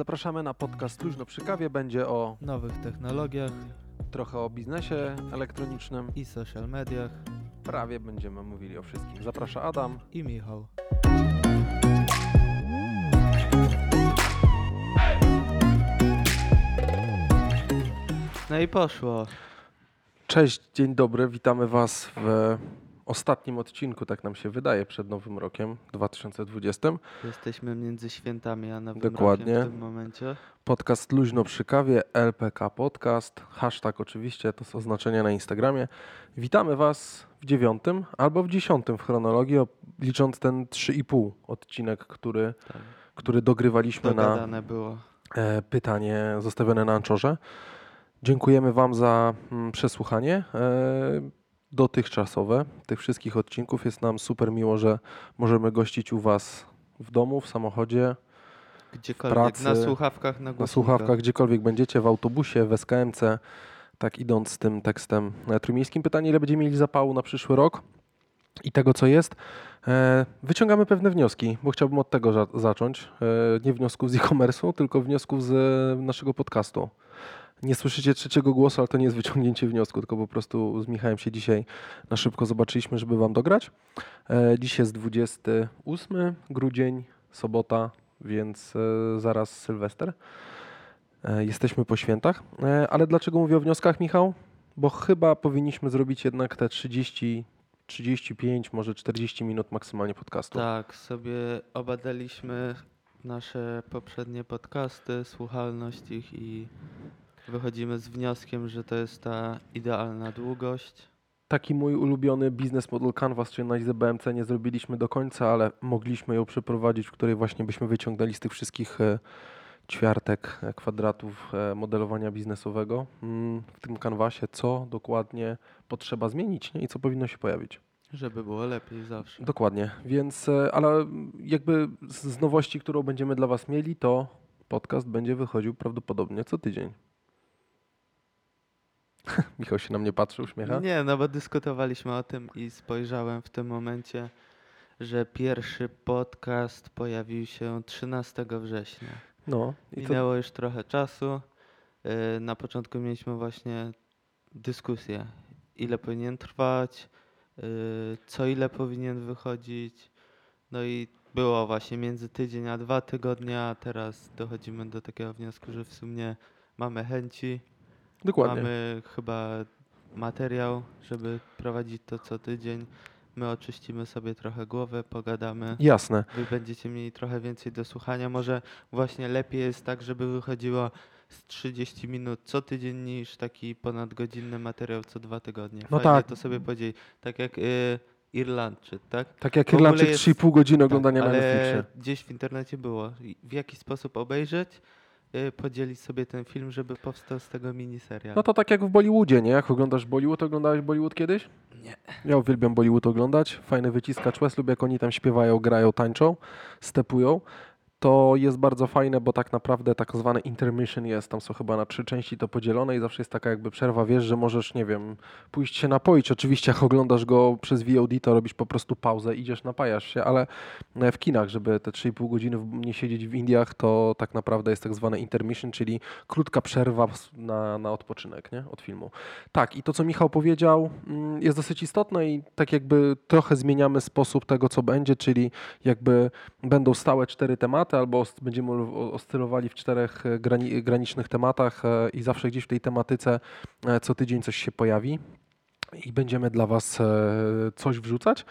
Zapraszamy na podcast Luźno przy kawie. Będzie o nowych technologiach trochę o biznesie elektronicznym. i social mediach Prawie będziemy mówili o wszystkim. Zaprasza Adam. i Michał. No i poszło. Cześć, dzień dobry. Witamy Was w ostatnim odcinku, tak nam się wydaje, przed Nowym Rokiem 2020. Jesteśmy między świętami a nowym Dokładnie. rokiem w tym momencie. Podcast Luźno przy kawie, LPK Podcast. Hashtag oczywiście, to są oznaczenia na Instagramie. Witamy Was w dziewiątym albo w dziesiątym w chronologii, licząc ten 3,5 odcinek, który, Tak. który dogrywaliśmy na Dogadane było. e, pytanie zostawione na Anczorze. Dziękujemy Wam za mm, przesłuchanie e, dotychczasowe tych wszystkich odcinków. Jest nam super miło, że możemy gościć u Was w domu, w samochodzie, Gdziekolwiek. pracy, na słuchawkach, na na słuchawkach, gdziekolwiek będziecie, w autobusie, w SKMC, tak idąc z tym tekstem e, trójmiejskim. Pytanie, ile będziemy mieli zapału na przyszły rok i tego, co jest. E, Wyciągamy pewne wnioski, bo chciałbym od tego za- zacząć. E, Nie wniosków z e-commerce'u, tylko wniosków z naszego podcastu. Nie słyszycie trzeciego głosu, ale to nie jest wyciągnięcie wniosku, tylko po prostu z Michałem się dzisiaj na szybko zobaczyliśmy, żeby Wam dograć. E, Dziś jest 28 grudzień, sobota, więc e, zaraz Sylwester. E, Jesteśmy po świętach. Ale dlaczego mówię o wnioskach, Michał? Bo chyba powinniśmy zrobić jednak te 30, 35, może 40 minut maksymalnie podcastu. Tak, sobie obadaliśmy nasze poprzednie podcasty, słuchalność ich i wychodzimy z wnioskiem, że to jest ta idealna długość. Taki mój ulubiony business model Canvas, czyli analizę BMC nie zrobiliśmy do końca, ale mogliśmy ją przeprowadzić, w której właśnie byśmy wyciągnęli z tych wszystkich e, ćwiartek, e, kwadratów e, modelowania biznesowego mm, w tym kanwasie, co dokładnie potrzeba zmienić nie? i co powinno się pojawić. Żeby było lepiej zawsze. Dokładnie, więc, ale jakby z nowości, którą będziemy dla Was mieli, to podcast będzie wychodził prawdopodobnie co tydzień. Michał się na mnie patrzy, uśmiecha. Nie, no bo dyskutowaliśmy o tym i spojrzałem w tym momencie, że pierwszy podcast pojawił się 13 września. No, i to, Minęło już trochę czasu. Yy, Na początku mieliśmy właśnie dyskusję, ile powinien trwać, yy, co ile powinien wychodzić. No i było właśnie między tydzień a dwa tygodnie, a teraz dochodzimy do takiego wniosku, że w sumie mamy chęci, dokładnie. mamy chyba materiał, żeby prowadzić to co tydzień. My oczyścimy sobie trochę głowę, pogadamy. Jasne. Wy będziecie mieli trochę więcej do słuchania. Może właśnie lepiej jest tak, żeby wychodziło z 30 minut co tydzień niż taki ponadgodzinny materiał co dwa tygodnie. No Fajnie tak. to sobie podzielić. Tak jak y, Irlandczyk, tak? Tak jak W ogóle Irlandczyk jest- 3,5 godziny oglądania tak, na ale Netflixie. gdzieś w internecie było. i W jaki sposób obejrzeć, podzielić sobie ten film, żeby powstał z tego miniserial. No to tak jak w Bollywoodzie, nie? Jak oglądasz Bollywood, oglądałeś Bollywood kiedyś? Nie. Ja uwielbiam Bollywood oglądać. Fajny wyciskacz West, lubię jak oni tam śpiewają, grają, tańczą, stepują. To jest bardzo fajne, bo tak naprawdę tak zwane intermission jest, tam są chyba na trzy części to podzielone i zawsze jest taka jakby przerwa, wiesz, że możesz, nie wiem, pójść się napoić. Oczywiście jak oglądasz go przez VOD, to robisz po prostu pauzę, idziesz, napajasz się, ale e, w kinach, żeby te 3,5 godziny nie siedzieć w Indiach, to tak naprawdę jest tak zwane intermission, czyli krótka przerwa na, na odpoczynek, nie? Od filmu. Tak, i to, co Michał powiedział, mm, jest dosyć istotne i tak jakby trochę zmieniamy sposób tego, co będzie, czyli jakby będą stałe cztery tematy, albo os- będziemy oscylowali w czterech e, grani granicznych tematach e, i zawsze gdzieś w tej tematyce e, co tydzień coś się pojawi i będziemy dla Was e, coś wrzucać.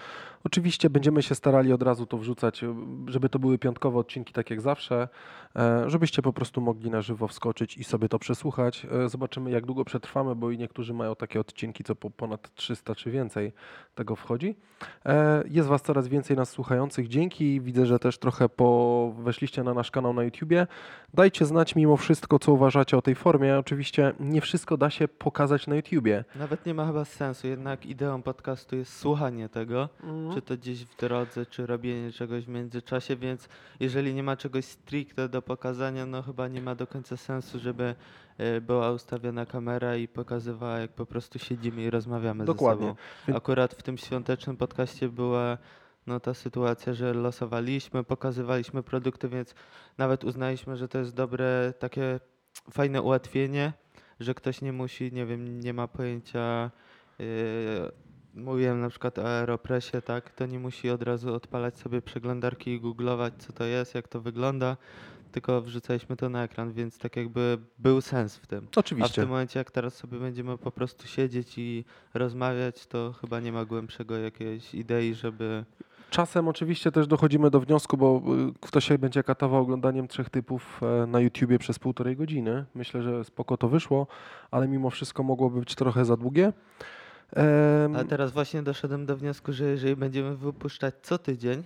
Oczywiście będziemy się starali od razu to wrzucać, żeby to były piątkowe odcinki, tak jak zawsze, e, żebyście po prostu mogli na żywo wskoczyć i sobie to przesłuchać. E, Zobaczymy, jak długo przetrwamy, bo i niektórzy mają takie odcinki, co po ponad 300 czy więcej tego wchodzi. E, Jest Was coraz więcej nas słuchających. Dzięki. Widzę, że też trochę po weszliście na nasz kanał na YouTubie. Dajcie znać mimo wszystko, co uważacie o tej formie. Oczywiście nie wszystko da się pokazać na YouTubie. Nawet nie ma chyba sensu, jednak ideą podcastu jest słuchanie tego. Mhm. czy to gdzieś w drodze, czy robienie czegoś w międzyczasie, więc jeżeli nie ma czegoś stricte do pokazania, no chyba nie ma do końca sensu, żeby e, była ustawiona kamera i pokazywała, jak po prostu siedzimy i rozmawiamy Dokładnie. ze sobą. Akurat w tym świątecznym podcaście była no ta sytuacja, że losowaliśmy, pokazywaliśmy produkty, więc nawet uznaliśmy, że to jest dobre, takie fajne ułatwienie, że ktoś nie musi, nie wiem, nie ma pojęcia, yy, mówiłem na przykład o Aeropressie, tak, to nie musi od razu odpalać sobie przeglądarki i googlować, co to jest, jak to wygląda, tylko wrzucaliśmy to na ekran, więc tak jakby był sens w tym. A w Oczywiście. tym momencie, jak teraz sobie będziemy po prostu siedzieć i rozmawiać, to chyba nie ma głębszego jakiejś idei, żeby. Czasem oczywiście też dochodzimy do wniosku, bo y, ktoś się będzie katował oglądaniem trzech typów e, na YouTubie przez półtorej godziny. Myślę, że spoko to wyszło, ale mimo wszystko mogłoby być trochę za długie. A teraz właśnie doszedłem do wniosku, że jeżeli będziemy wypuszczać co tydzień,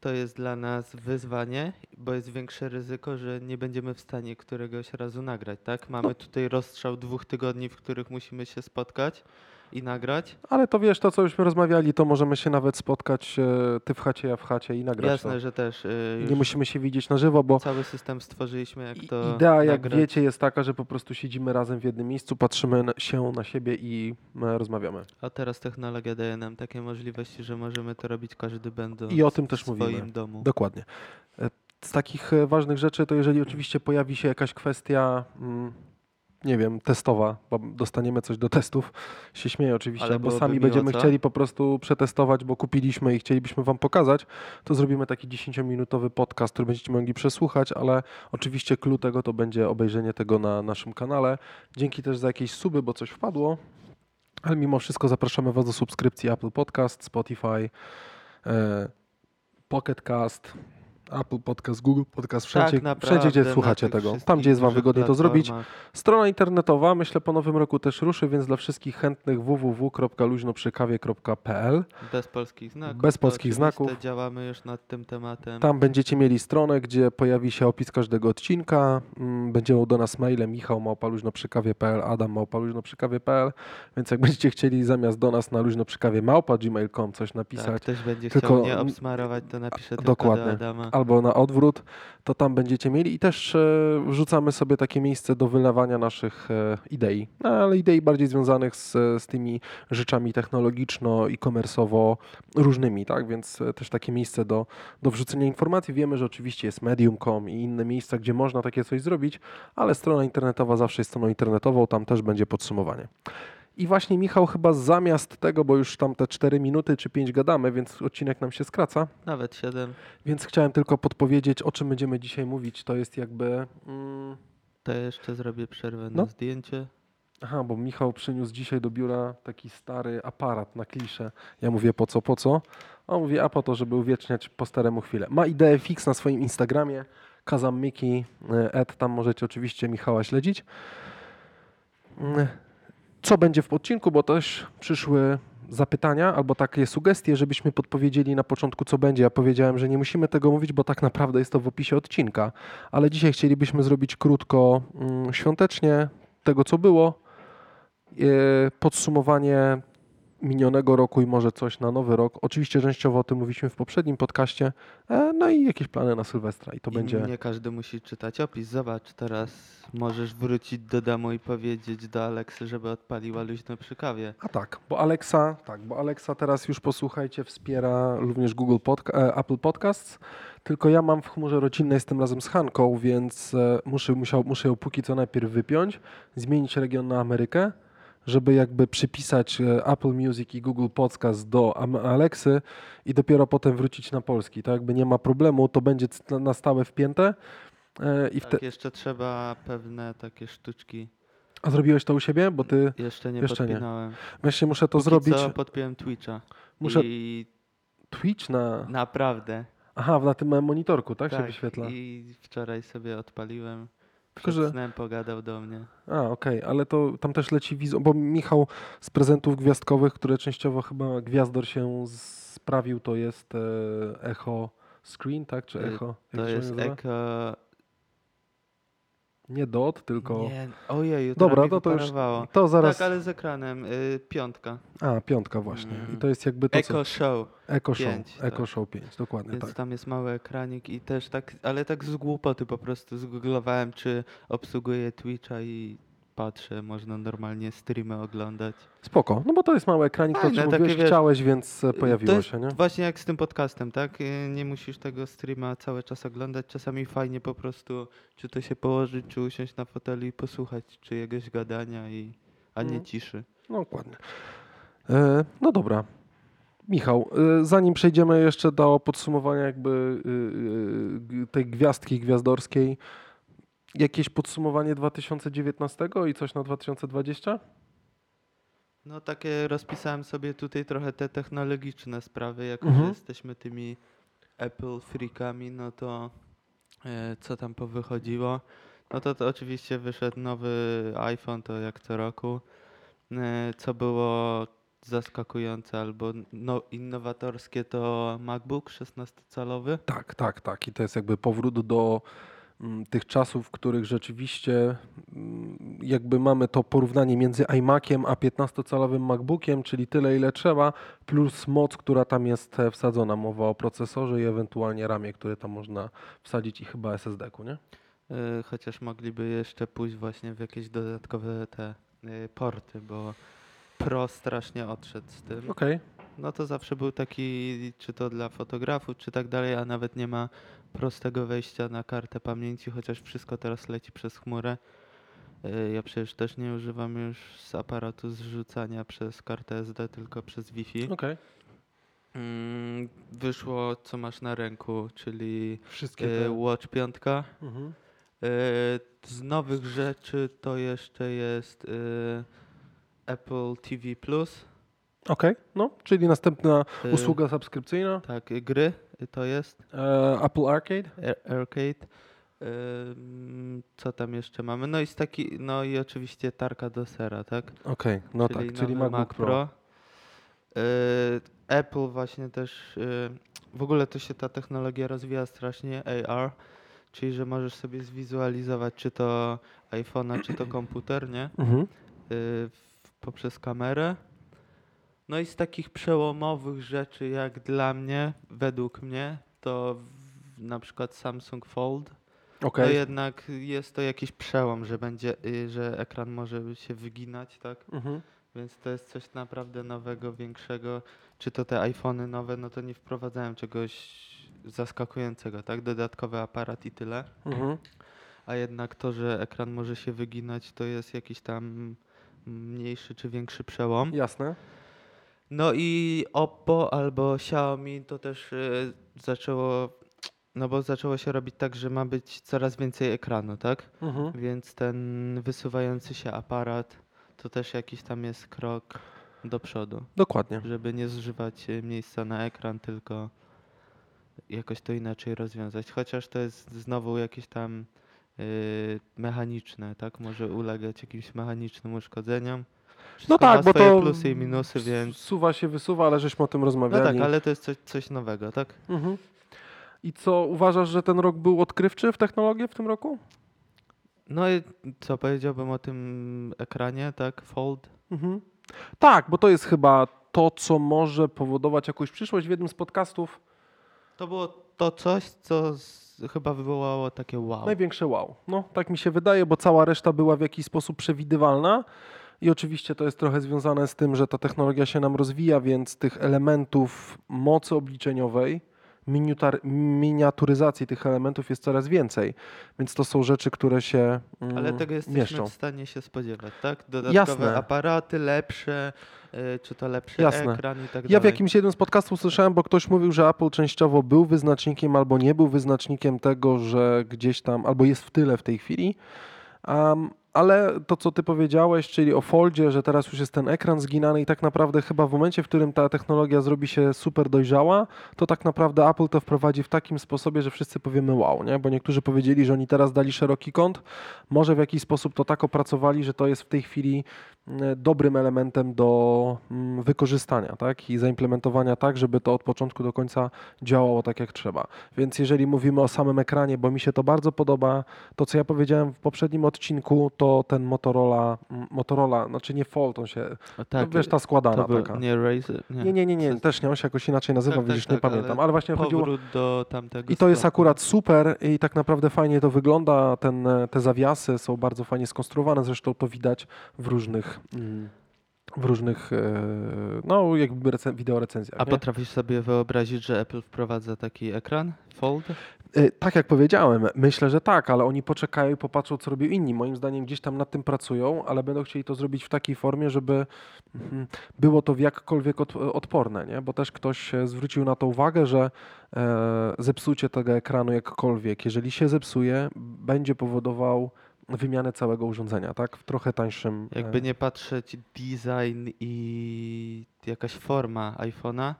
to jest dla nas wyzwanie, bo jest większe ryzyko, że nie będziemy w stanie któregoś razu nagrać, tak? Mamy tutaj rozstrzał dwóch tygodni, w których musimy się spotkać i nagrać. Ale to wiesz, to co byśmy rozmawiali, to możemy się nawet spotkać, e, ty w chacie, ja w chacie i nagrać Jasne, to. że też już Nie musimy się widzieć na żywo, bo cały system stworzyliśmy, jak to idea, jak nagrać. wiecie, jest taka, że po prostu siedzimy razem w jednym miejscu, patrzymy się na siebie i e, rozmawiamy. A teraz technologia daje nam takie możliwości, że możemy to robić każdy będąc I o tym w też swoim mówimy. domu. Dokładnie. E, Z takich e, ważnych rzeczy, to jeżeli oczywiście pojawi się jakaś kwestia, mm, nie wiem, testowa, bo dostaniemy coś do testów, się śmieję oczywiście, Ale bo sami będziemy chcieli po prostu przetestować, bo kupiliśmy i chcielibyśmy Wam pokazać, to zrobimy taki 10-minutowy podcast, który będziecie mogli przesłuchać, ale oczywiście clue tego to będzie obejrzenie tego na naszym kanale. Dzięki też za jakieś suby, bo coś wpadło. Ale mimo wszystko zapraszamy Was do subskrypcji Apple Podcast, Spotify, e, Pocket Cast, Apple Podcast, Google Podcast, wszędzie, tak, naprawdę, wszędzie gdzie słuchacie tego. Tam, gdzie jest Wam dużych wygodniej to zrobić. Strona internetowa, myślę, po nowym roku też ruszy, więc dla wszystkich chętnych www.luźnoprzykawie.pl Bez polskich znaków. Bez polskich znaków. Działamy już nad tym tematem. Tam będziecie mieli stronę, gdzie pojawi się opis każdego odcinka. Mm, Będzie do nas maile michał małpaluźnoprzykawie.pl, adam małpaluźnoprzykawie.pl, więc jak będziecie chcieli zamiast do nas na luźnoprzykawie małpa gmail.com coś napisać, ktoś będzie Tylko- chciał mnie obsmarować, to napiszę tylko Dokładnie. do Adama. Albo na odwrót, to tam będziecie mieli i też e, wrzucamy sobie takie miejsce do wylewania naszych e, idei, no, ale idei bardziej związanych z, z tymi rzeczami technologiczno i komersowo różnymi, tak, więc e, też takie miejsce do, do wrzucenia informacji. Wiemy, że oczywiście jest medium.com i inne miejsca, gdzie można takie coś zrobić, ale strona internetowa zawsze jest stroną internetową, tam też będzie podsumowanie. I właśnie Michał chyba zamiast tego, bo już tam te 4 minuty czy 5 gadamy, więc odcinek nam się skraca, Nawet siedem. więc chciałem tylko podpowiedzieć, o czym będziemy dzisiaj mówić. To jest jakby. Mm, To jeszcze zrobię przerwę No. na zdjęcie. aha, bo Michał przyniósł dzisiaj do biura taki stary aparat na kliszę. Ja mówię po co, po co? On mówi, a po to, żeby uwieczniać po staremu chwilę. Ma ideę fix na swoim Instagramie. Kazam Miki, e, Ed, tam możecie oczywiście Michała śledzić. Co będzie w odcinku, bo też przyszły zapytania albo takie sugestie, żebyśmy podpowiedzieli na początku, co będzie. Ja powiedziałem, że nie musimy tego mówić, bo tak naprawdę jest to w opisie odcinka, ale dzisiaj chcielibyśmy zrobić krótko, mm, świątecznie tego, co było, e, podsumowanie minionego roku i może coś na nowy rok. Oczywiście częściowo o tym mówiliśmy w poprzednim podcaście, e, no i jakieś plany na Sylwestra i to I będzie... nie każdy musi czytać opis. Zobacz, teraz możesz wrócić do domu i powiedzieć do Aleksy, żeby odpaliła luźno przy kawie. A tak, bo Alexa, tak, bo Alexa teraz już posłuchajcie, wspiera również Google Podca- e, Apple Podcasts. Tylko ja mam w chmurze rodzinnej, jestem razem z Hanką, więc e, muszę, musiał, muszę ją póki co najpierw wypiąć, zmienić region na Amerykę, żeby jakby przypisać e, Apple Music i Google Podcast do Alexy i dopiero potem wrócić na polski. To jakby nie ma problemu, to będzie na stałe wpięte. e, I Tak, jeszcze trzeba pewne takie sztuczki. A zrobiłeś to u siebie? Bo ty, Jeszcze nie Jeszcze nie. podpinałem. właśnie muszę to Póki zrobić. Co podpiąłem Twitcha. Muszę I Twitch na... naprawdę. Aha, na tym monitorku, tak, się tak, wyświetla? I wczoraj sobie odpaliłem. Tylko, Przed że- snem pogadał do mnie. A, okej, ale to tam też leci wizu, bo Michał z prezentów gwiazdkowych, które częściowo chyba Gwiazdor się sprawił, to jest e, Echo Screen, tak? Czy E, Echo? To jest nazywa? Nie DOT, tylko... Nie, ojeju, Dobra, Dobra, to, to już... To zaraz... Tak, ale z ekranem. Y, piątka. A, piątka właśnie. I Mm. to jest jakby to, co... Echo Show. Echo Show. pięć, Echo tak. Show 5, dokładnie Więc tak. tam jest mały ekranik i też tak, ale tak z głupoty po prostu zgooglowałem, czy obsługuje Twitcha i patrzę, można normalnie streamy oglądać. Spoko, no bo to jest mały ekranik, to Fajne, takie, mówiłeś, wiesz, chciałeś, więc e, to pojawiło jest się, nie? Właśnie jak z tym podcastem, tak? Y, Nie musisz tego streama cały czas oglądać. Czasami fajnie po prostu, czy to się położyć, czy usiąść na fotelu i posłuchać czyjegoś gadania, i, a nie Mhm. ciszy. No dokładnie. E, no dobra. Michał, e, zanim przejdziemy jeszcze do podsumowania jakby y, y, g- tej gwiazdki gwiazdorskiej, jakieś podsumowanie 2019 i coś na 2020? No takie rozpisałem sobie tutaj trochę te technologiczne sprawy, jako Mhm. że jesteśmy tymi Apple freakami, no to e, co tam powychodziło? No to, to oczywiście wyszedł nowy iPhone, to jak co roku. E, co było zaskakujące albo no, innowatorskie to MacBook 16-calowy. Tak, tak, tak. I to jest jakby powrót do tych czasów, w których rzeczywiście mm, jakby mamy to porównanie między iMaciem a 15-calowym MacBookiem, czyli tyle ile trzeba, plus moc, która tam jest e, wsadzona. Mowa o procesorze i ewentualnie ramie, które tam można wsadzić i chyba SSD-ku, nie? E, Chociaż mogliby jeszcze pójść właśnie w jakieś dodatkowe te e, porty, bo Pro strasznie odszedł z tym. Okej. No to zawsze był taki, czy to dla fotografów, czy tak dalej, a nawet nie ma prostego wejścia na kartę pamięci, chociaż wszystko teraz leci przez chmurę. E, Ja przecież też nie używam już z aparatu zrzucania przez kartę SD, tylko przez Wi-Fi. Okej. Mm, Wyszło co masz na ręku, czyli Wszystkie e, te... Watch 5. E, Mhm. Z nowych rzeczy to jeszcze jest Apple TV Plus. Okej, no, czyli następna e, usługa subskrypcyjna, Tak, gry to jest. e, Apple Arcade. Ar- Arcade. Co tam jeszcze mamy? No i taki, no i oczywiście tarka do sera, tak? Okej, no tak, czyli MacBook Pro. Y, Apple właśnie też, y, w ogóle to się ta technologia rozwija strasznie, AR, czyli że możesz sobie zwizualizować czy to iPhone'a, czy to komputer, nie? Mhm. y, poprzez kamerę. No i z takich przełomowych rzeczy, jak dla mnie, według mnie, to w, na przykład Samsung Fold. Okej, To jednak jest to jakiś przełom, że będzie, y, że ekran może się wyginać, tak? mhm. Więc to jest coś naprawdę nowego, większego. Czy to te iPhony nowe, no to nie wprowadzają czegoś zaskakującego, tak? Dodatkowy aparat i tyle. Mhm. A jednak to, że ekran może się wyginać, to jest jakiś tam mniejszy czy większy przełom. Jasne. No i Oppo albo Xiaomi to też y, zaczęło, no bo zaczęło się robić tak, że ma być coraz więcej ekranu, tak? Mhm. Więc ten wysuwający się aparat to też jakiś tam jest krok do przodu, Dokładnie. żeby nie zużywać y, miejsca na ekran, tylko jakoś to inaczej rozwiązać. Chociaż to jest znowu jakieś tam y, mechaniczne, tak? Może ulegać jakimś mechanicznym uszkodzeniom. Wszystko No tak, ma bo to plusy i minusy, więc Suwa się, wysuwa, ale żeśmy o tym no rozmawiali. tak, ale to jest coś, coś nowego, tak? Mhm. I co, uważasz, że ten rok był odkrywczy w technologię w tym roku? No i co powiedziałbym o tym ekranie, tak? Fold. Mhm. Tak, bo to jest chyba to, co może powodować jakąś przyszłość. W jednym z podcastów To było to coś, co z, chyba wywołało takie wow. największe wow. No, tak mi się wydaje, bo cała reszta była w jakiś sposób przewidywalna. I oczywiście to jest trochę związane z tym, że ta technologia się nam rozwija, więc tych elementów mocy obliczeniowej, miniaturyzacji tych elementów jest coraz więcej. Więc to są rzeczy, które się mm, Ale tego jesteśmy mieszczą. w stanie się spodziewać, tak? Dodatkowe Jasne. aparaty, lepsze, y, czy to lepszy Jasne. ekran i tak Ja w dalej. jakimś jednym z podcastów słyszałem, bo ktoś mówił, że Apple częściowo był wyznacznikiem albo nie był wyznacznikiem tego, że gdzieś tam, albo jest w tyle w tej chwili. Um, ale to, co ty powiedziałeś, czyli o Foldzie, że teraz już jest ten ekran zginany i tak naprawdę chyba w momencie, w którym ta technologia zrobi się super dojrzała, to tak naprawdę Apple to wprowadzi w takim sposobie, że wszyscy powiemy wow, nie? Bo niektórzy powiedzieli, że oni teraz dali szeroki kąt, może w jakiś sposób to tak opracowali, że to jest w tej chwili dobrym elementem do mm, wykorzystania tak? i zaimplementowania tak, żeby to od początku do końca działało tak jak trzeba. Więc jeżeli mówimy o samym ekranie, bo mi się to bardzo podoba, to co ja powiedziałem w poprzednim odcinku, to ten Motorola, mm, Motorola, znaczy nie Fold, on się, tak, no, wiesz, ta składana był, taka. nie Razer, nie. Nie, nie, nie, nie, też nie, on się jakoś inaczej nazywa, Tak, tak, widzisz, nie tak, ale pamiętam, ale właśnie chodziło... Do tamtego I to jest akurat super i tak naprawdę fajnie to wygląda. Ten, e, te zawiasy są bardzo fajnie skonstruowane, zresztą to widać w różnych, w różnych e, no jakby recen- wideo recenzjach. A nie? potrafisz sobie wyobrazić, że Apple wprowadza taki ekran? Fold? E, Tak jak powiedziałem, myślę, że tak, ale oni poczekają i popatrzą, co robią inni. Moim zdaniem gdzieś tam nad tym pracują, ale będą chcieli to zrobić w takiej formie, żeby mhm, było to w jakkolwiek od, odporne, nie? bo też ktoś zwrócił na to uwagę, że e, zepsucie tego ekranu jakkolwiek, jeżeli się zepsuje, będzie powodował wymianę całego urządzenia, tak? W trochę tańszym. e, Jakby nie patrzeć, design i jakaś forma iPhone'a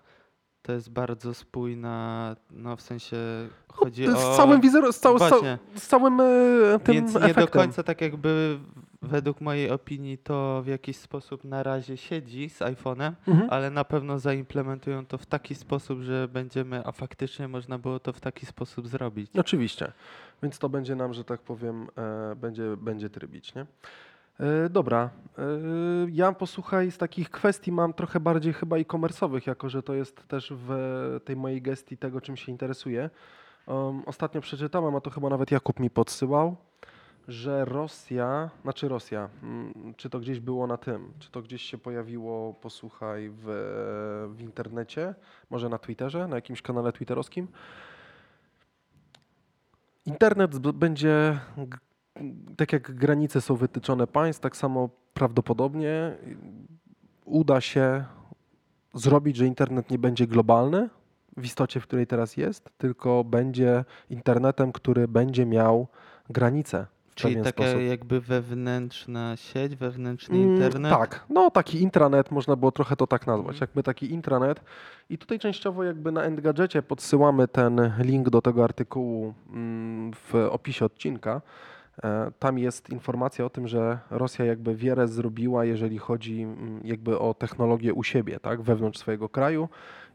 to jest bardzo spójna, no w sensie chodzi z o... całym wizerunkiem, z, cał, z, cał, Właśnie. z całym e, tym Więc nie efektem. do końca tak jakby według mojej opinii to w jakiś sposób na razie siedzi z iPhone'em, Mhm. ale na pewno zaimplementują to w taki sposób, że będziemy, a faktycznie można było to w taki sposób zrobić. Oczywiście. Więc to będzie nam, że tak powiem, e, będzie, będzie trybić, nie? E, dobra. E, ja posłuchaj, z takich kwestii mam trochę bardziej chyba e-commerce'owych, jako że to jest też w tej mojej gestii tego, czym się interesuję. Um, ostatnio przeczytałem, a to chyba nawet Jakub mi podsyłał, że Rosja, znaczy Rosja, mm, czy to gdzieś było na tym, czy to gdzieś się pojawiło, posłuchaj, w, w internecie, może na Twitterze, na jakimś kanale twitterowskim, Internet będzie, tak jak granice są wytyczone państw, tak samo prawdopodobnie uda się zrobić, że internet nie będzie globalny w istocie, w której teraz jest, tylko będzie internetem, który będzie miał granice. Czyli taka sposób. jakby wewnętrzna sieć, wewnętrzny Mm, internet. Tak, no taki intranet, można było trochę to tak nazwać, Mhm. jakby taki intranet. I tutaj częściowo jakby na Endgadżecie podsyłamy ten link do tego artykułu mm, w opisie odcinka. E, Tam jest informacja o tym, że Rosja jakby wiele zrobiła, jeżeli chodzi mm, jakby o technologię u siebie, tak, wewnątrz swojego kraju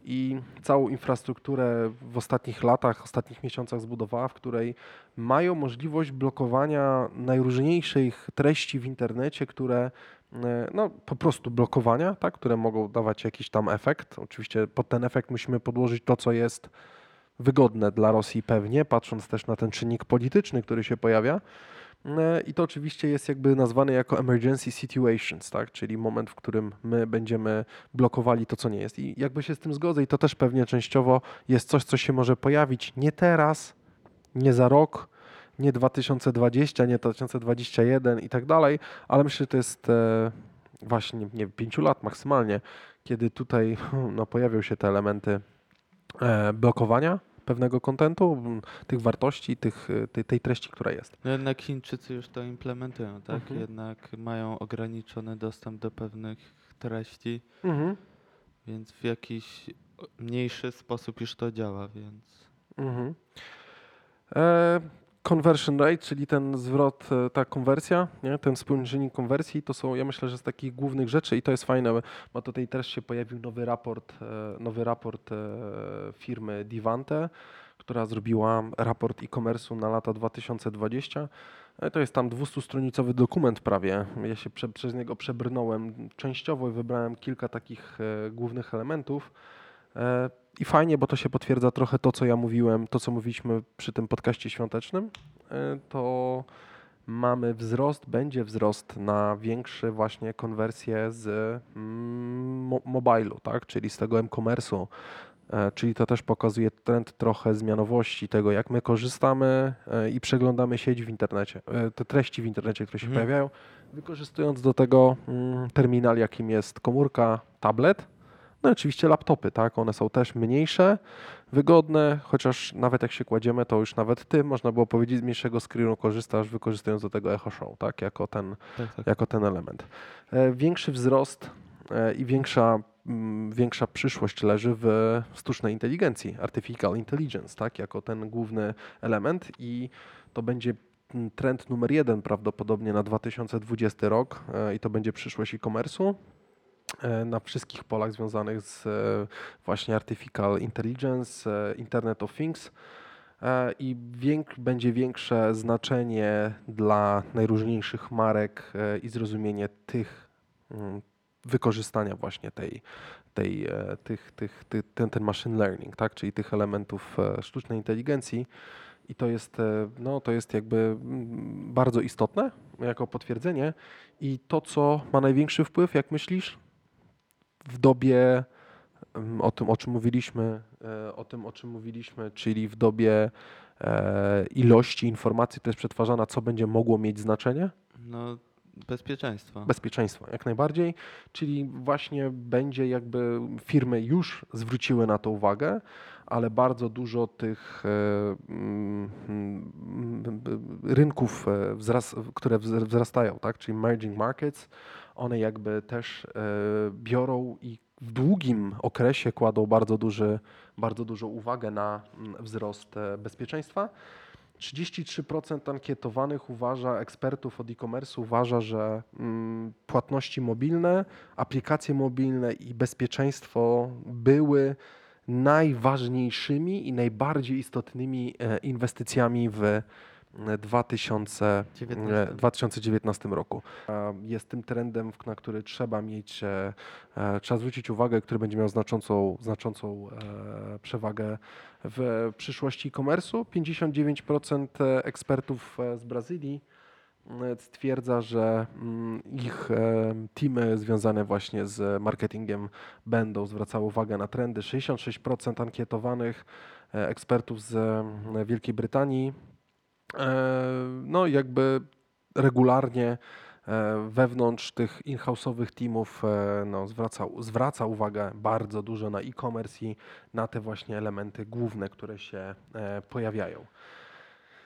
i całą infrastrukturę w ostatnich latach, ostatnich miesiącach zbudowała, w której mają możliwość blokowania najróżniejszych treści w internecie, które e, no, po prostu blokowania, tak, które mogą dawać jakiś tam efekt. Oczywiście pod ten efekt musimy podłożyć to, co jest wygodne dla Rosji pewnie, patrząc też na ten czynnik polityczny, który się pojawia. E, I to oczywiście jest jakby nazwane jako emergency situations, tak? czyli moment, w którym my będziemy blokowali to, co nie jest. I jakby się z tym zgodzę, i to też pewnie częściowo jest coś, co się może pojawić nie teraz, nie za rok, nie 2020, nie 2021 i tak dalej, ale myślę, że to jest e, właśnie, nie wiem, pięciu lat maksymalnie, kiedy tutaj no, pojawią się te elementy e, blokowania pewnego kontentu, tych wartości, tych, tej, tej treści, która jest. No jednak Chińczycy już to implementują, tak? Mhm. Jednak mają ograniczony dostęp do pewnych treści, Mhm. więc w jakiś mniejszy sposób już to działa, więc Mhm. E, conversion rate, czyli ten zwrot, e, ta konwersja, nie? ten współczynnik konwersji, to są, ja myślę, że z takich głównych rzeczy i to jest fajne, bo tutaj też się pojawił nowy raport, e, nowy raport e, firmy Divante, która zrobiła raport e-commerce'u na lata 2020. E, To jest tam 200-stronicowy dokument prawie. Ja się prze, przez niego przebrnąłem częściowo i wybrałem kilka takich głównych elementów. E, I fajnie, bo to się potwierdza trochę to, co ja mówiłem, to, co mówiliśmy przy tym podcaście świątecznym. E, To mamy wzrost, będzie wzrost na większe właśnie konwersje z mm, mo- mobilu, tak? czyli z tego e-commerce'u. E, Czyli to też pokazuje trend trochę zmianowości tego, jak my korzystamy i przeglądamy sieć w internecie, te treści w internecie, które się Mhm. pojawiają, wykorzystując do tego mm, terminal, jakim jest komórka, tablet. No i oczywiście laptopy, tak? One są też mniejsze, wygodne, chociaż nawet jak się kładziemy, to już nawet ty, można było powiedzieć, z mniejszego screenu korzystasz, wykorzystując do tego Echo Show, tak? Jako ten, tak, tak. jako ten element. E, Większy wzrost e, i większa, mm, większa przyszłość leży w sztucznej inteligencji, artificial intelligence, tak? Jako ten główny element i to będzie mm, trend numer jeden prawdopodobnie na 2020 rok e, i to będzie przyszłość e-commerce'u na wszystkich polach związanych z e, właśnie Artificial Intelligence, e, Internet of Things e, i więk, będzie większe znaczenie dla najróżniejszych marek e, i zrozumienie tych mm, wykorzystania właśnie tej, tej, e, tych, tych, ty, ten, ten machine learning, tak? czyli tych elementów e, sztucznej inteligencji. I to jest, e, no, to jest jakby mm, bardzo istotne jako potwierdzenie. I to, co ma największy wpływ, jak myślisz, w dobie mm, o tym, o czym mówiliśmy, e, o tym, o czym mówiliśmy, czyli w dobie e, ilości informacji, która jest przetwarzana, co będzie mogło mieć znaczenie? No, bezpieczeństwo. Bezpieczeństwa, jak najbardziej. Czyli właśnie będzie jakby firmy już zwróciły na to uwagę, ale bardzo dużo tych e, mm, mm, rynków, e, wzras, które wz- wzrastają, tak? czyli emerging markets, one jakby też e, biorą i w długim okresie kładą bardzo, duży, bardzo dużą uwagę na mm, wzrost e, bezpieczeństwa. 33% ankietowanych uważa, ekspertów od e-commerce uważa, że mm, płatności mobilne, aplikacje mobilne i bezpieczeństwo były najważniejszymi i najbardziej istotnymi e, inwestycjami w 2000, 19. e, 2019 roku. Jest tym trendem, na który trzeba mieć, e, e, trzeba zwrócić uwagę, który będzie miał znaczącą, znaczącą przewagę w przyszłości e-commerce'u. 59% ekspertów z Brazylii stwierdza, że mm, ich teamy związane właśnie z marketingiem będą zwracały uwagę na trendy. 66% ankietowanych ekspertów z e, Wielkiej Brytanii no jakby regularnie e, wewnątrz tych in-house'owych teamów e, no, zwraca, zwraca uwagę bardzo dużo na e-commerce i na te właśnie elementy główne, które się e, pojawiają.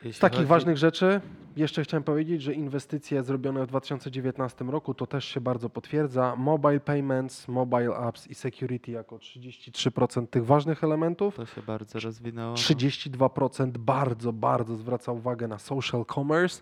Jeśli Z takich chodzi- ważnych rzeczy jeszcze chciałem powiedzieć, że inwestycje zrobione w 2019 roku to też się bardzo potwierdza. Mobile payments, mobile apps i security jako 33% tych ważnych elementów. To się bardzo rozwinęło. no. 32% bardzo, bardzo zwraca uwagę na social commerce.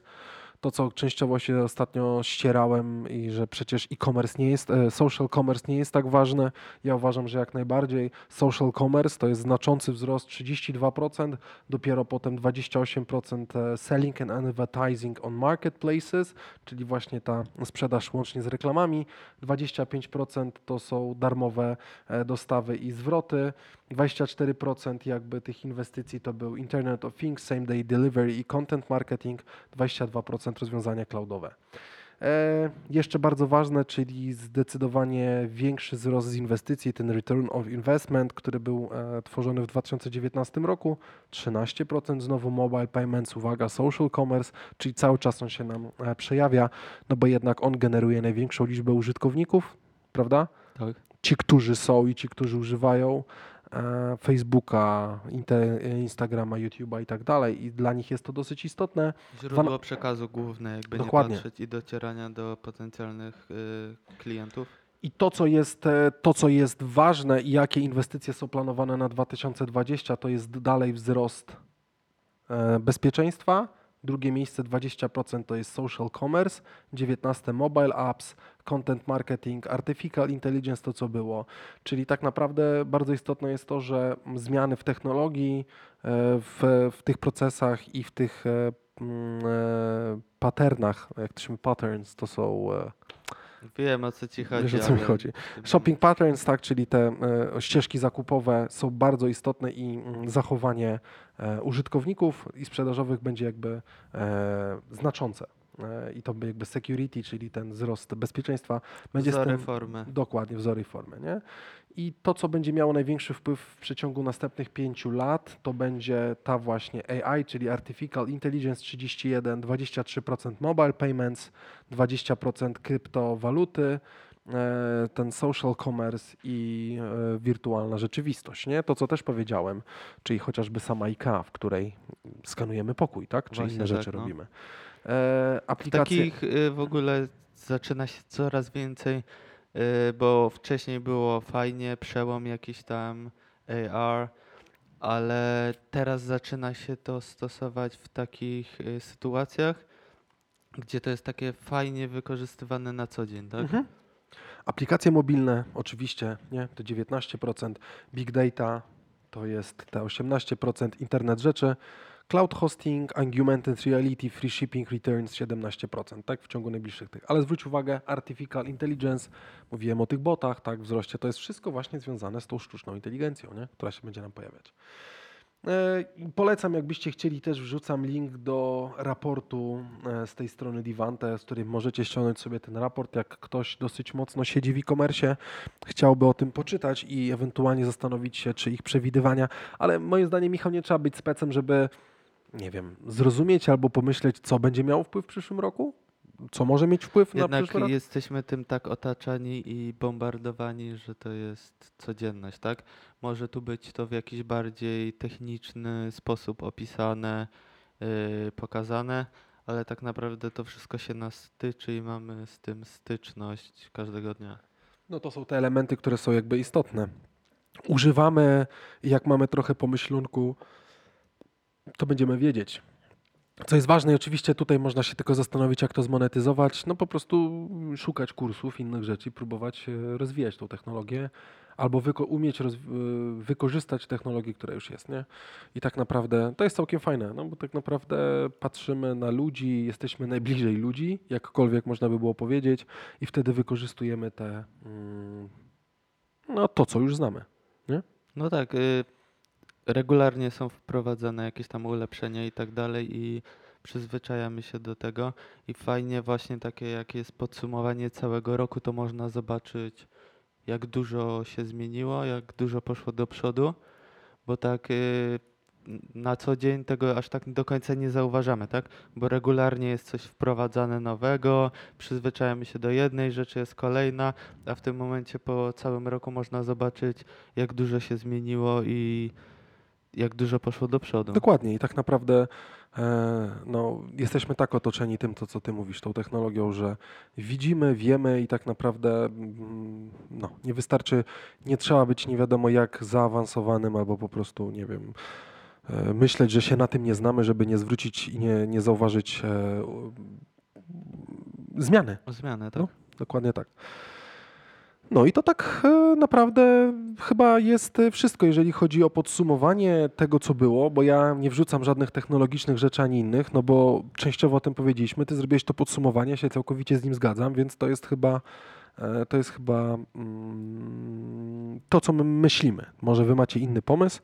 To, co częściowo się ostatnio ścierałem i że przecież e-commerce nie jest, e, social commerce nie jest tak ważne. Ja uważam, że jak najbardziej social commerce to jest znaczący wzrost 32%, dopiero potem 28% e, selling and advertising on marketplaces, czyli właśnie ta sprzedaż łącznie z reklamami. 25% to są darmowe e, dostawy i zwroty. 24% jakby tych inwestycji to był Internet of Things, Same Day Delivery i Content Marketing, 22% rozwiązania cloudowe. E, jeszcze bardzo ważne, czyli zdecydowanie większy wzrost z inwestycji, ten return of investment, który był e, tworzony w 2019 roku, 13% znowu mobile payments, uwaga, social commerce, czyli cały czas on się nam e, przejawia, no bo jednak on generuje największą liczbę użytkowników, prawda? Tak. ci, którzy są i ci, którzy używają Facebooka, Inte, Instagrama, YouTube'a i tak dalej. I dla nich jest to dosyć istotne. Źródło przekazu główne, jakby Dokładnie. nie patrzeć i docierania do potencjalnych y, klientów. I to co, jest, e, to, co jest ważne i jakie inwestycje są planowane na 2020, to jest dalej wzrost e, bezpieczeństwa. Drugie miejsce 20% to jest social commerce, 19 mobile apps, content marketing, artificial intelligence, to co było. Czyli tak naprawdę bardzo istotne jest to, że zmiany w technologii, e, w, w tych procesach i w tych e, e, patternach, jak to się mówi, patterns, to są Wiem o co ci chodzi. Wiesz o co mi chodzi. Shopping patterns, tak, czyli te e, ścieżki zakupowe są bardzo istotne i mm, zachowanie e, użytkowników i sprzedażowych będzie jakby e, znaczące. E, I to by jakby security, czyli ten wzrost bezpieczeństwa będzie z Wzory tym, formy. Dokładnie, wzory formy, nie? I to, co będzie miało największy wpływ w przeciągu następnych pięciu lat, to będzie ta właśnie AI, czyli Artificial Intelligence 31, 23% mobile payments, 20% kryptowaluty, e, ten social commerce i e, wirtualna rzeczywistość, nie? To, co też powiedziałem, czyli chociażby sama IKEA, w której skanujemy pokój, tak? Czy Właśnie inne tak, rzeczy no. robimy. E, aplikacje... Takich y, w ogóle zaczyna się coraz więcej, y, bo wcześniej było fajnie, przełom jakiś tam AR, ale teraz zaczyna się to stosować w takich y, sytuacjach, gdzie to jest takie fajnie wykorzystywane na co dzień, tak? Mhm. Aplikacje mobilne, oczywiście, nie? To 19%, Big Data to jest te 18%, Internet rzeczy, Cloud hosting, augmented reality, free shipping, returns 17%, tak, w ciągu najbliższych tych. Ale zwróć uwagę, artificial intelligence, mówiłem o tych botach, tak, wzroście, to jest wszystko właśnie związane z tą sztuczną inteligencją, nie? która się będzie nam pojawiać. E, Polecam, jakbyście chcieli, też wrzucam link do raportu e, z tej strony Divante, z której możecie ściągnąć sobie ten raport. Jak ktoś dosyć mocno siedzi w e-commerce, chciałby o tym poczytać i ewentualnie zastanowić się, czy ich przewidywania, ale moim zdaniem, Michał, nie trzeba być specem, żeby, nie wiem, zrozumieć albo pomyśleć, co będzie miało wpływ w przyszłym roku, co może mieć wpływ na Jednak przyszły rok. jesteśmy tym tak otaczani i bombardowani, że to jest codzienność, tak? Może tu być to w jakiś bardziej techniczny sposób opisane, yy, pokazane, ale tak naprawdę to wszystko się nas tyczy i mamy z tym styczność każdego dnia. No to są te elementy, które są jakby istotne. Używamy, jak mamy trochę pomyślunku, to będziemy wiedzieć. Co jest ważne, i oczywiście tutaj można się tylko zastanowić, jak to zmonetyzować. No po prostu szukać kursów, innych rzeczy, próbować e, rozwijać tą technologię, albo wyko- umieć e, wykorzystać technologię, która już jest, nie? I tak naprawdę to jest całkiem fajne, no bo tak naprawdę patrzymy na ludzi, jesteśmy najbliżej ludzi, jakkolwiek można by było powiedzieć, i wtedy wykorzystujemy te, mm, no to, co już znamy. No tak, y, regularnie są wprowadzane jakieś tam ulepszenia i tak dalej i przyzwyczajamy się do tego i fajnie właśnie takie jak jest podsumowanie całego roku, to można zobaczyć jak dużo się zmieniło, jak dużo poszło do przodu, bo tak y, na co dzień tego aż tak do końca nie zauważamy, tak? Bo regularnie jest coś wprowadzane nowego, przyzwyczajamy się do jednej rzeczy, jest kolejna, a w tym momencie po całym roku można zobaczyć jak dużo się zmieniło i jak dużo poszło do przodu. Dokładnie i tak naprawdę e, no, jesteśmy tak otoczeni tym, to, co ty mówisz, tą technologią, że widzimy, wiemy i tak naprawdę mm, no, nie wystarczy, nie trzeba być nie wiadomo jak zaawansowanym albo po prostu, nie wiem, e, myśleć, że się na tym nie znamy, żeby nie zwrócić i nie, nie zauważyć e, zmiany. Zmianę, tak? No. Dokładnie tak. No i to tak e, naprawdę chyba jest e, wszystko, jeżeli chodzi o podsumowanie tego, co było, bo ja nie wrzucam żadnych technologicznych rzeczy ani innych, no bo częściowo o tym powiedzieliśmy. Ty zrobiłeś to podsumowanie, ja się całkowicie z nim zgadzam, więc to jest chyba e, to jest chyba mm, to, co my myślimy. Może wy macie inny pomysł.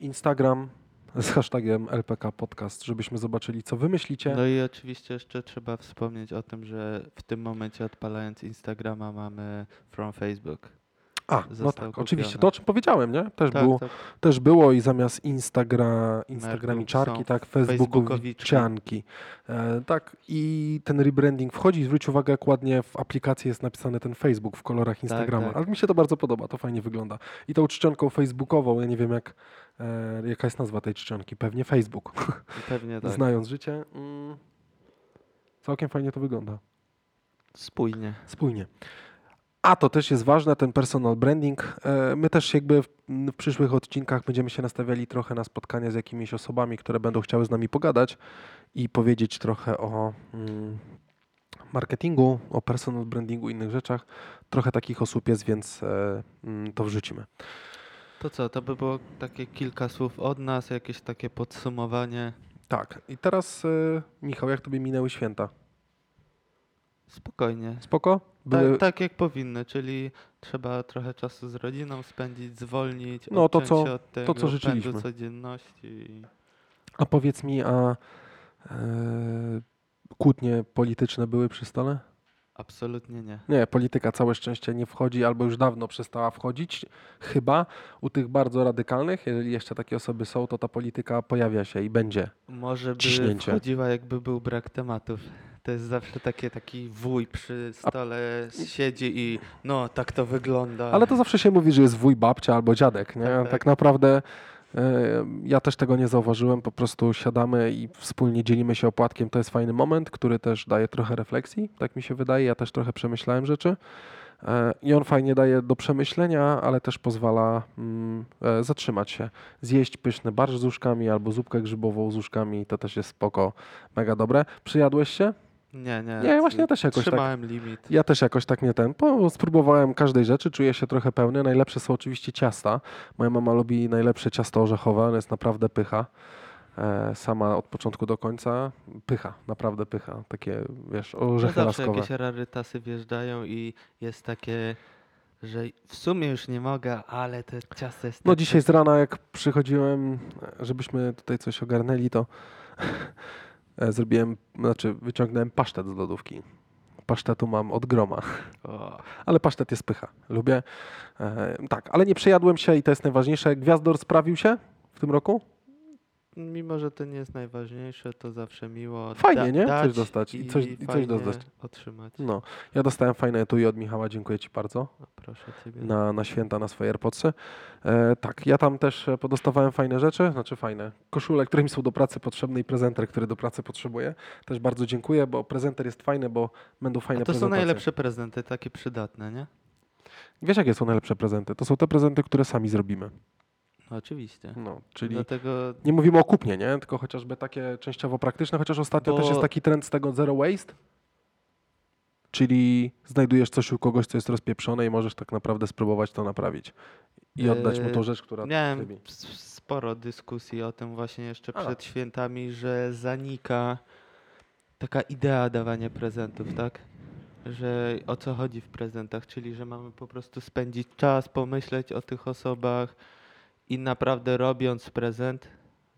Instagram z hashtagiem LPK Podcast, żebyśmy zobaczyli, co wy myślicie. No i oczywiście jeszcze trzeba wspomnieć o tym, że w tym momencie odpalając Instagrama mamy From Facebook. A, no tak, oczywiście, kupiony. to o czym powiedziałem, nie? Też Tak, było. tak. Też było i zamiast Instagra, Instagramiczarki, tak. Facebookowiczanki. E, tak, i ten rebranding wchodzi. Zwróć uwagę, jak ładnie w aplikacji jest napisany ten Facebook w kolorach Instagrama. tak. Ale mi się to bardzo podoba, to fajnie wygląda. I tą czcionką facebookową, ja nie wiem jak, e, jaka jest nazwa tej czcionki, pewnie Facebook. Pewnie tak. Znając życie, mm, całkiem fajnie to wygląda. Spójnie. Spójnie. A to też jest ważne, ten personal branding. E, My też jakby w, przyszłych odcinkach będziemy się nastawiali trochę na spotkania z jakimiś osobami, które będą chciały z nami pogadać i powiedzieć trochę o mm, marketingu, o personal brandingu, innych rzeczach. Trochę takich osób jest, więc e, mm, to wrzucimy. To co, to by było takie kilka słów od nas, jakieś takie podsumowanie. Tak, i teraz e, Michał, jak tobie minęły święta? Spokojnie. Spoko? Tak, Były, tak jak powinny, czyli trzeba trochę czasu z rodziną spędzić, zwolnić, No, to co- się od to, tego co pędu życzyliśmy. codzienności. A powiedz mi, a e, kłótnie polityczne były przy stole? Absolutnie nie. Nie, polityka całe szczęście nie wchodzi, albo już dawno przestała wchodzić. Chyba u tych bardzo radykalnych, jeżeli jeszcze takie osoby są, to ta polityka pojawia się i będzie. Może by Ciśnięcie. wchodziła, jakby był brak tematów. To jest zawsze takie, taki wuj przy stole siedzi i no, tak to wygląda. Ale to zawsze się mówi, że jest wuj, babcia albo dziadek. Nie? Tak, Tak, tak. naprawdę ja też tego nie zauważyłem. Po prostu siadamy i wspólnie dzielimy się opłatkiem. To jest fajny moment, który też daje trochę refleksji, tak mi się wydaje. Ja też trochę przemyślałem rzeczy. E, I on fajnie daje do przemyślenia, ale też pozwala mm, e, zatrzymać się. Zjeść pyszny barsz z uszkami albo zupkę grzybową z uszkami, to też jest spoko, mega dobre. Przyjadłeś się? Nie, nie. Nie, właśnie ja też jakoś tak- Trzymałem limit. Ja też jakoś tak nie ten. Po, spróbowałem każdej rzeczy, czuję się trochę pełny. Najlepsze są oczywiście ciasta. Moja mama lubi najlepsze ciasto orzechowe, ono jest naprawdę pycha. E, sama od początku do końca pycha, naprawdę pycha. Takie, wiesz, No orzechy zawsze laskowe. jakieś rarytasy wjeżdżają i jest takie, że w sumie już nie mogę, ale to ciasto jest No tak dzisiaj z rana jak przychodziłem, e, żebyśmy tutaj coś ogarnęli, to zrobiłem, znaczy wyciągnąłem pasztet z lodówki. Pasztetu mam od groma. Ale pasztet jest pycha. Lubię. E, tak, ale nie przejadłem się i to jest najważniejsze. Gwiazdor sprawił się w tym roku? Mimo, że to nie jest najważniejsze, to zawsze miło Fajnie, nie? Coś dostać i coś- i coś dostać. otrzymać. No, ja dostałem fajne etui od Michała, dziękuję Ci bardzo. O, proszę Ciebie. Na, na święta, na swoje AirPodsy. E, tak, ja tam też e, podostawałem fajne rzeczy, znaczy fajne. Koszule, które mi są do pracy potrzebne i prezenter, który do pracy potrzebuję. Też bardzo dziękuję, bo prezenter jest fajny, bo będą fajne A to są najlepsze prezenty, takie przydatne, nie? Wiesz, jakie są najlepsze prezenty? To są te prezenty, które sami zrobimy. Oczywiście. No, czyli Dlatego Nie mówimy o kupnie, nie? Tylko chociażby takie częściowo praktyczne, chociaż ostatnio Bo- też jest taki trend z tego zero waste. Czyli znajdujesz coś u kogoś, co jest rozpieprzone i możesz tak naprawdę spróbować to naprawić. I oddać mu tą Yy, rzecz, która miałem sporo dyskusji o tym właśnie jeszcze A. przed świętami, że zanika taka idea dawania prezentów, tak? Że o co chodzi w prezentach, czyli że mamy po prostu spędzić czas, pomyśleć o tych osobach i naprawdę robiąc prezent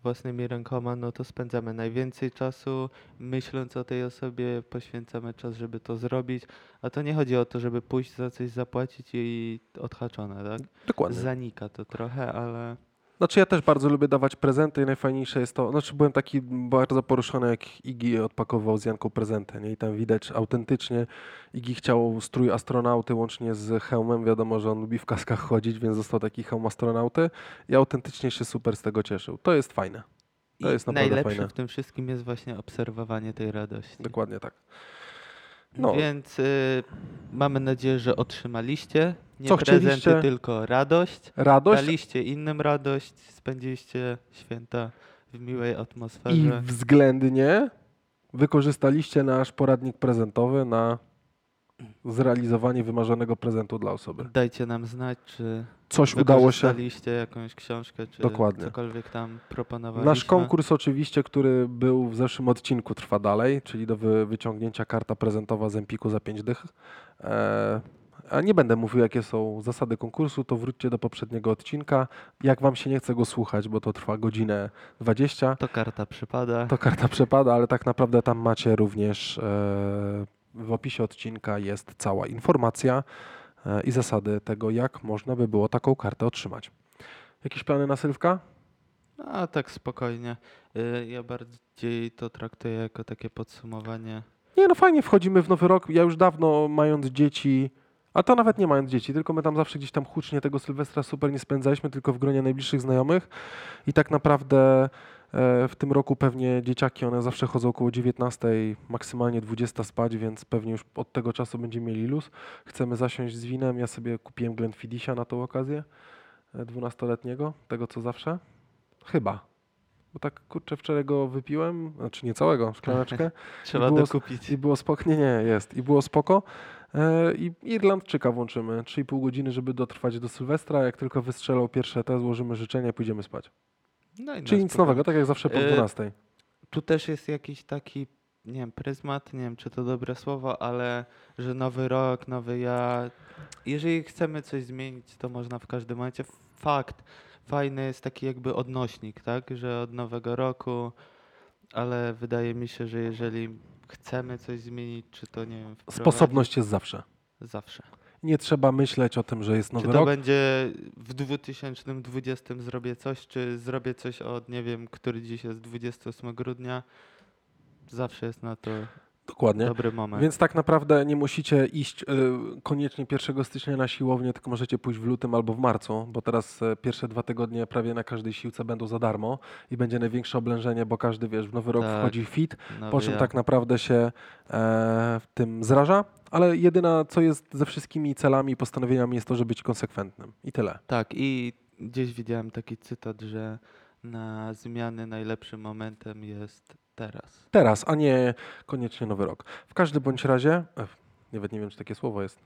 własnymi rękoma, no to spędzamy najwięcej czasu myśląc o tej osobie, poświęcamy czas, żeby to zrobić, a to nie chodzi o to, żeby pójść za coś zapłacić i odhaczone, tak? Dokładnie. Zanika to trochę, ale Znaczy ja też bardzo lubię dawać prezenty i najfajniejsze jest to, znaczy byłem taki bardzo poruszony, jak Igi odpakował z Janką prezenty, nie? I tam widać autentycznie, Igi chciał strój astronauty łącznie z hełmem, wiadomo, że on lubi w kaskach chodzić, więc został taki hełm astronauty i autentycznie się super z tego cieszył. To jest fajne. To i jest naprawdę najlepsze fajne. w tym wszystkim jest właśnie obserwowanie tej radości. Dokładnie tak. No. Więc y, mamy nadzieję, że otrzymaliście nie Co prezenty, chcieliście? tylko radość. Radość Daliście innym radość, spędziliście święta w miłej i atmosferze. względnie wykorzystaliście nasz poradnik prezentowy na zrealizowanie wymarzonego prezentu dla osoby. Dajcie nam znać, czy Coś udało się. jakąś książkę, czy Dokładnie. cokolwiek tam proponowaliśmy. Nasz konkurs oczywiście, który był w zeszłym odcinku trwa dalej, czyli do wy, wyciągnięcia karta prezentowa z Empiku za 5 dych. E, a nie będę mówił, jakie są zasady konkursu, to wróćcie do poprzedniego odcinka. Jak wam się nie chce go słuchać, bo to trwa godzinę 20, To karta przypada. to karta przepada, ale tak naprawdę tam macie również e, w opisie odcinka jest cała informacja e, i zasady tego, jak można by było taką kartę otrzymać. Jakieś plany na Sylwka? A tak spokojnie. Y, Ja bardziej to traktuję jako takie podsumowanie. Nie, no fajnie, wchodzimy w nowy rok. Ja już dawno mając dzieci, a to nawet nie mając dzieci, tylko my tam zawsze gdzieś tam hucznie tego Sylwestra super nie spędzaliśmy, tylko w gronie najbliższych znajomych. I tak naprawdę e, w tym roku pewnie dzieciaki, one zawsze chodzą około 19, maksymalnie 20 spać, więc pewnie już od tego czasu będziemy mieli luz. Chcemy zasiąść z winem. Ja sobie kupiłem Glenfiddysia na tą okazję, e, 12-letniego, tego co zawsze. Chyba. Bo tak kurczę, wczoraj go wypiłem, znaczy nie całego, szklaneczkę. Trzeba było- dokupić. I było spoko. Nie, nie, jest. I było spoko. E, I Irlandczyka włączymy. 3,5 godziny, żeby dotrwać do Sylwestra. Jak tylko wystrzelą pierwsze te, złożymy życzenia i pójdziemy spać. No Czyli nic nowego, tak jak zawsze po E, 12. Tu też jest jakiś taki, nie wiem, pryzmat, nie wiem czy to dobre słowo, ale że nowy rok, nowy ja. Jeżeli chcemy coś zmienić, to można w każdym momencie. Fakt, fajny jest taki jakby odnośnik, tak, że od nowego roku, ale wydaje mi się, że jeżeli chcemy coś zmienić, czy to nie wiem, Sposobność jest zawsze. zawsze. Nie trzeba myśleć o tym, że jest Czy nowy to rok. będzie w 2020 zrobię coś, czy zrobię coś od, nie wiem, który dziś jest 28 grudnia. Zawsze jest na to Dokładnie. dobry moment. Więc tak naprawdę nie musicie iść y, koniecznie 1 stycznia na siłownię, tylko możecie pójść w lutym albo w marcu, bo teraz e, pierwsze dwa tygodnie prawie na każdej siłce będą za darmo i będzie największe oblężenie, bo każdy, wiesz, w nowy rok Tak. wchodzi fit, Nowy po czym ja. tak naprawdę się e, w tym zraża, ale jedyna, co jest ze wszystkimi celami i postanowieniami, jest to, żeby być konsekwentnym. I tyle. Tak, i gdzieś widziałem taki cytat, że na zmiany najlepszym momentem jest teraz. Teraz, a nie koniecznie nowy rok. W każdym bądź razie, nawet nie wiem, czy takie słowo jest.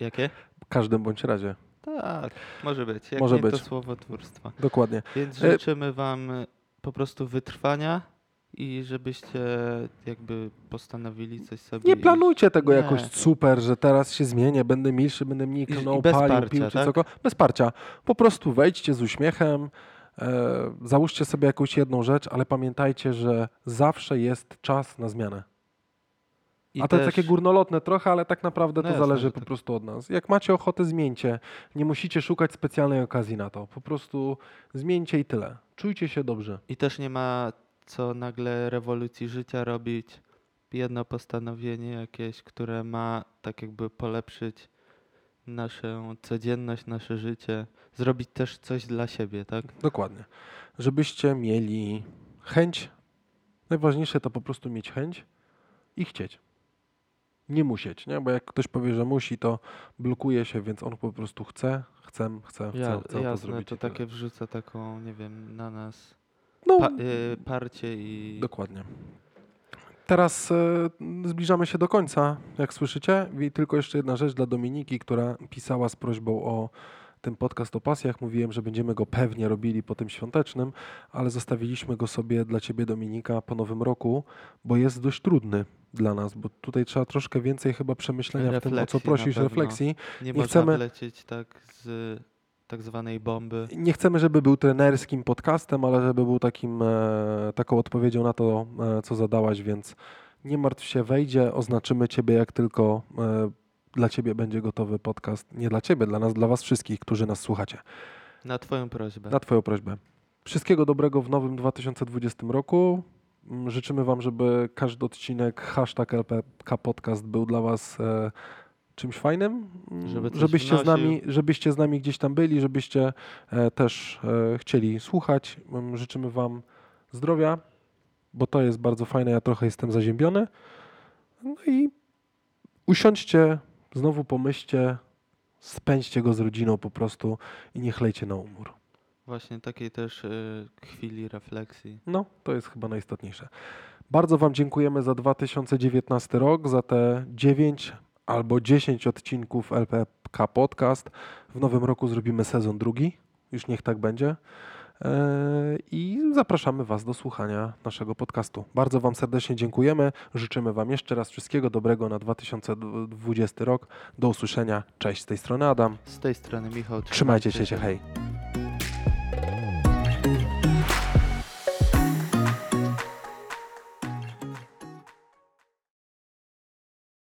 Jakie? W każdym bądź razie. Tak, może być. Jak Może nie, być. to słowotwórstwa. Dokładnie. Więc E, życzymy wam po prostu wytrwania i żebyście jakby postanowili coś sobie Nie planujcie tego Nie. jakoś super, że teraz się zmienię, będę milszy, będę mniej bez palił, parcia, pił czy tak? cokolwiek. Bez parcia. Po prostu wejdźcie z uśmiechem, załóżcie sobie jakąś jedną rzecz, ale pamiętajcie, że zawsze jest czas na zmianę. I A to jest też- takie górnolotne trochę, ale tak naprawdę No to jasne, zależy że po tak. prostu od nas. Jak macie ochotę, zmieńcie. Nie musicie szukać specjalnej okazji na to. Po prostu zmieńcie i tyle. Czujcie się dobrze. I też nie ma co nagle rewolucji życia robić. Jedno postanowienie jakieś, które ma tak jakby polepszyć naszą codzienność, nasze życie. Zrobić też coś dla siebie, tak? Dokładnie. Żebyście mieli chęć. Najważniejsze to po prostu mieć chęć i chcieć. Nie musieć, nie? Bo jak ktoś powie, że musi, to blokuje się, więc on po prostu chce, chcę, chce, chcę, Ja, chcę to jasne, zrobić. to i tyle. takie wrzuca taką, nie wiem, na nas No, pa, y, parcie i Dokładnie. Teraz e, zbliżamy się do końca, jak słyszycie. I tylko jeszcze jedna rzecz dla Dominiki, która pisała z prośbą o ten podcast o pasjach. Mówiłem, że będziemy go pewnie robili po tym świątecznym, ale zostawiliśmy go sobie dla Ciebie, Dominika, po nowym roku, bo jest dość trudny dla nas, bo tutaj trzeba troszkę więcej chyba przemyślenia w tym, o co Refleksji prosisz, refleksji. nie, można chcemy- wlecieć tak z tak zwanej bomby. Nie chcemy, żeby był trenerskim podcastem, ale żeby był takim, e, taką odpowiedzią na to, e, co zadałaś, więc nie martw się, wejdzie, oznaczymy Ciebie, jak tylko e, dla Ciebie będzie gotowy podcast. Nie dla Ciebie, dla nas, dla Was wszystkich, którzy nas słuchacie. Na twoją prośbę. Na Twoją prośbę. Wszystkiego dobrego w nowym 2020 roku. Mm, Życzymy Wam, żeby każdy odcinek hashtag LPK Podcast był dla Was czymś fajnym, Żeby żebyście, z nami, żebyście z nami gdzieś tam byli, żebyście e, też e, chcieli słuchać. Życzymy Wam zdrowia, bo to jest bardzo fajne. Ja trochę jestem zaziębiony. No i usiądźcie, znowu pomyślcie, spędźcie go z rodziną po prostu i nie chlejcie na umór. Właśnie takiej też y, chwili refleksji. No, to jest chyba najistotniejsze. Bardzo Wam dziękujemy za 2019 rok, za te 9 albo 10 odcinków LPK Podcast. W nowym roku zrobimy sezon drugi, już niech tak będzie. Eee, I zapraszamy Was do słuchania naszego podcastu. Bardzo Wam serdecznie dziękujemy. Życzymy Wam jeszcze raz wszystkiego dobrego na 2020 rok. Do usłyszenia. Cześć, z tej strony Adam. Z tej strony Michał. Trzymajcie się, hej.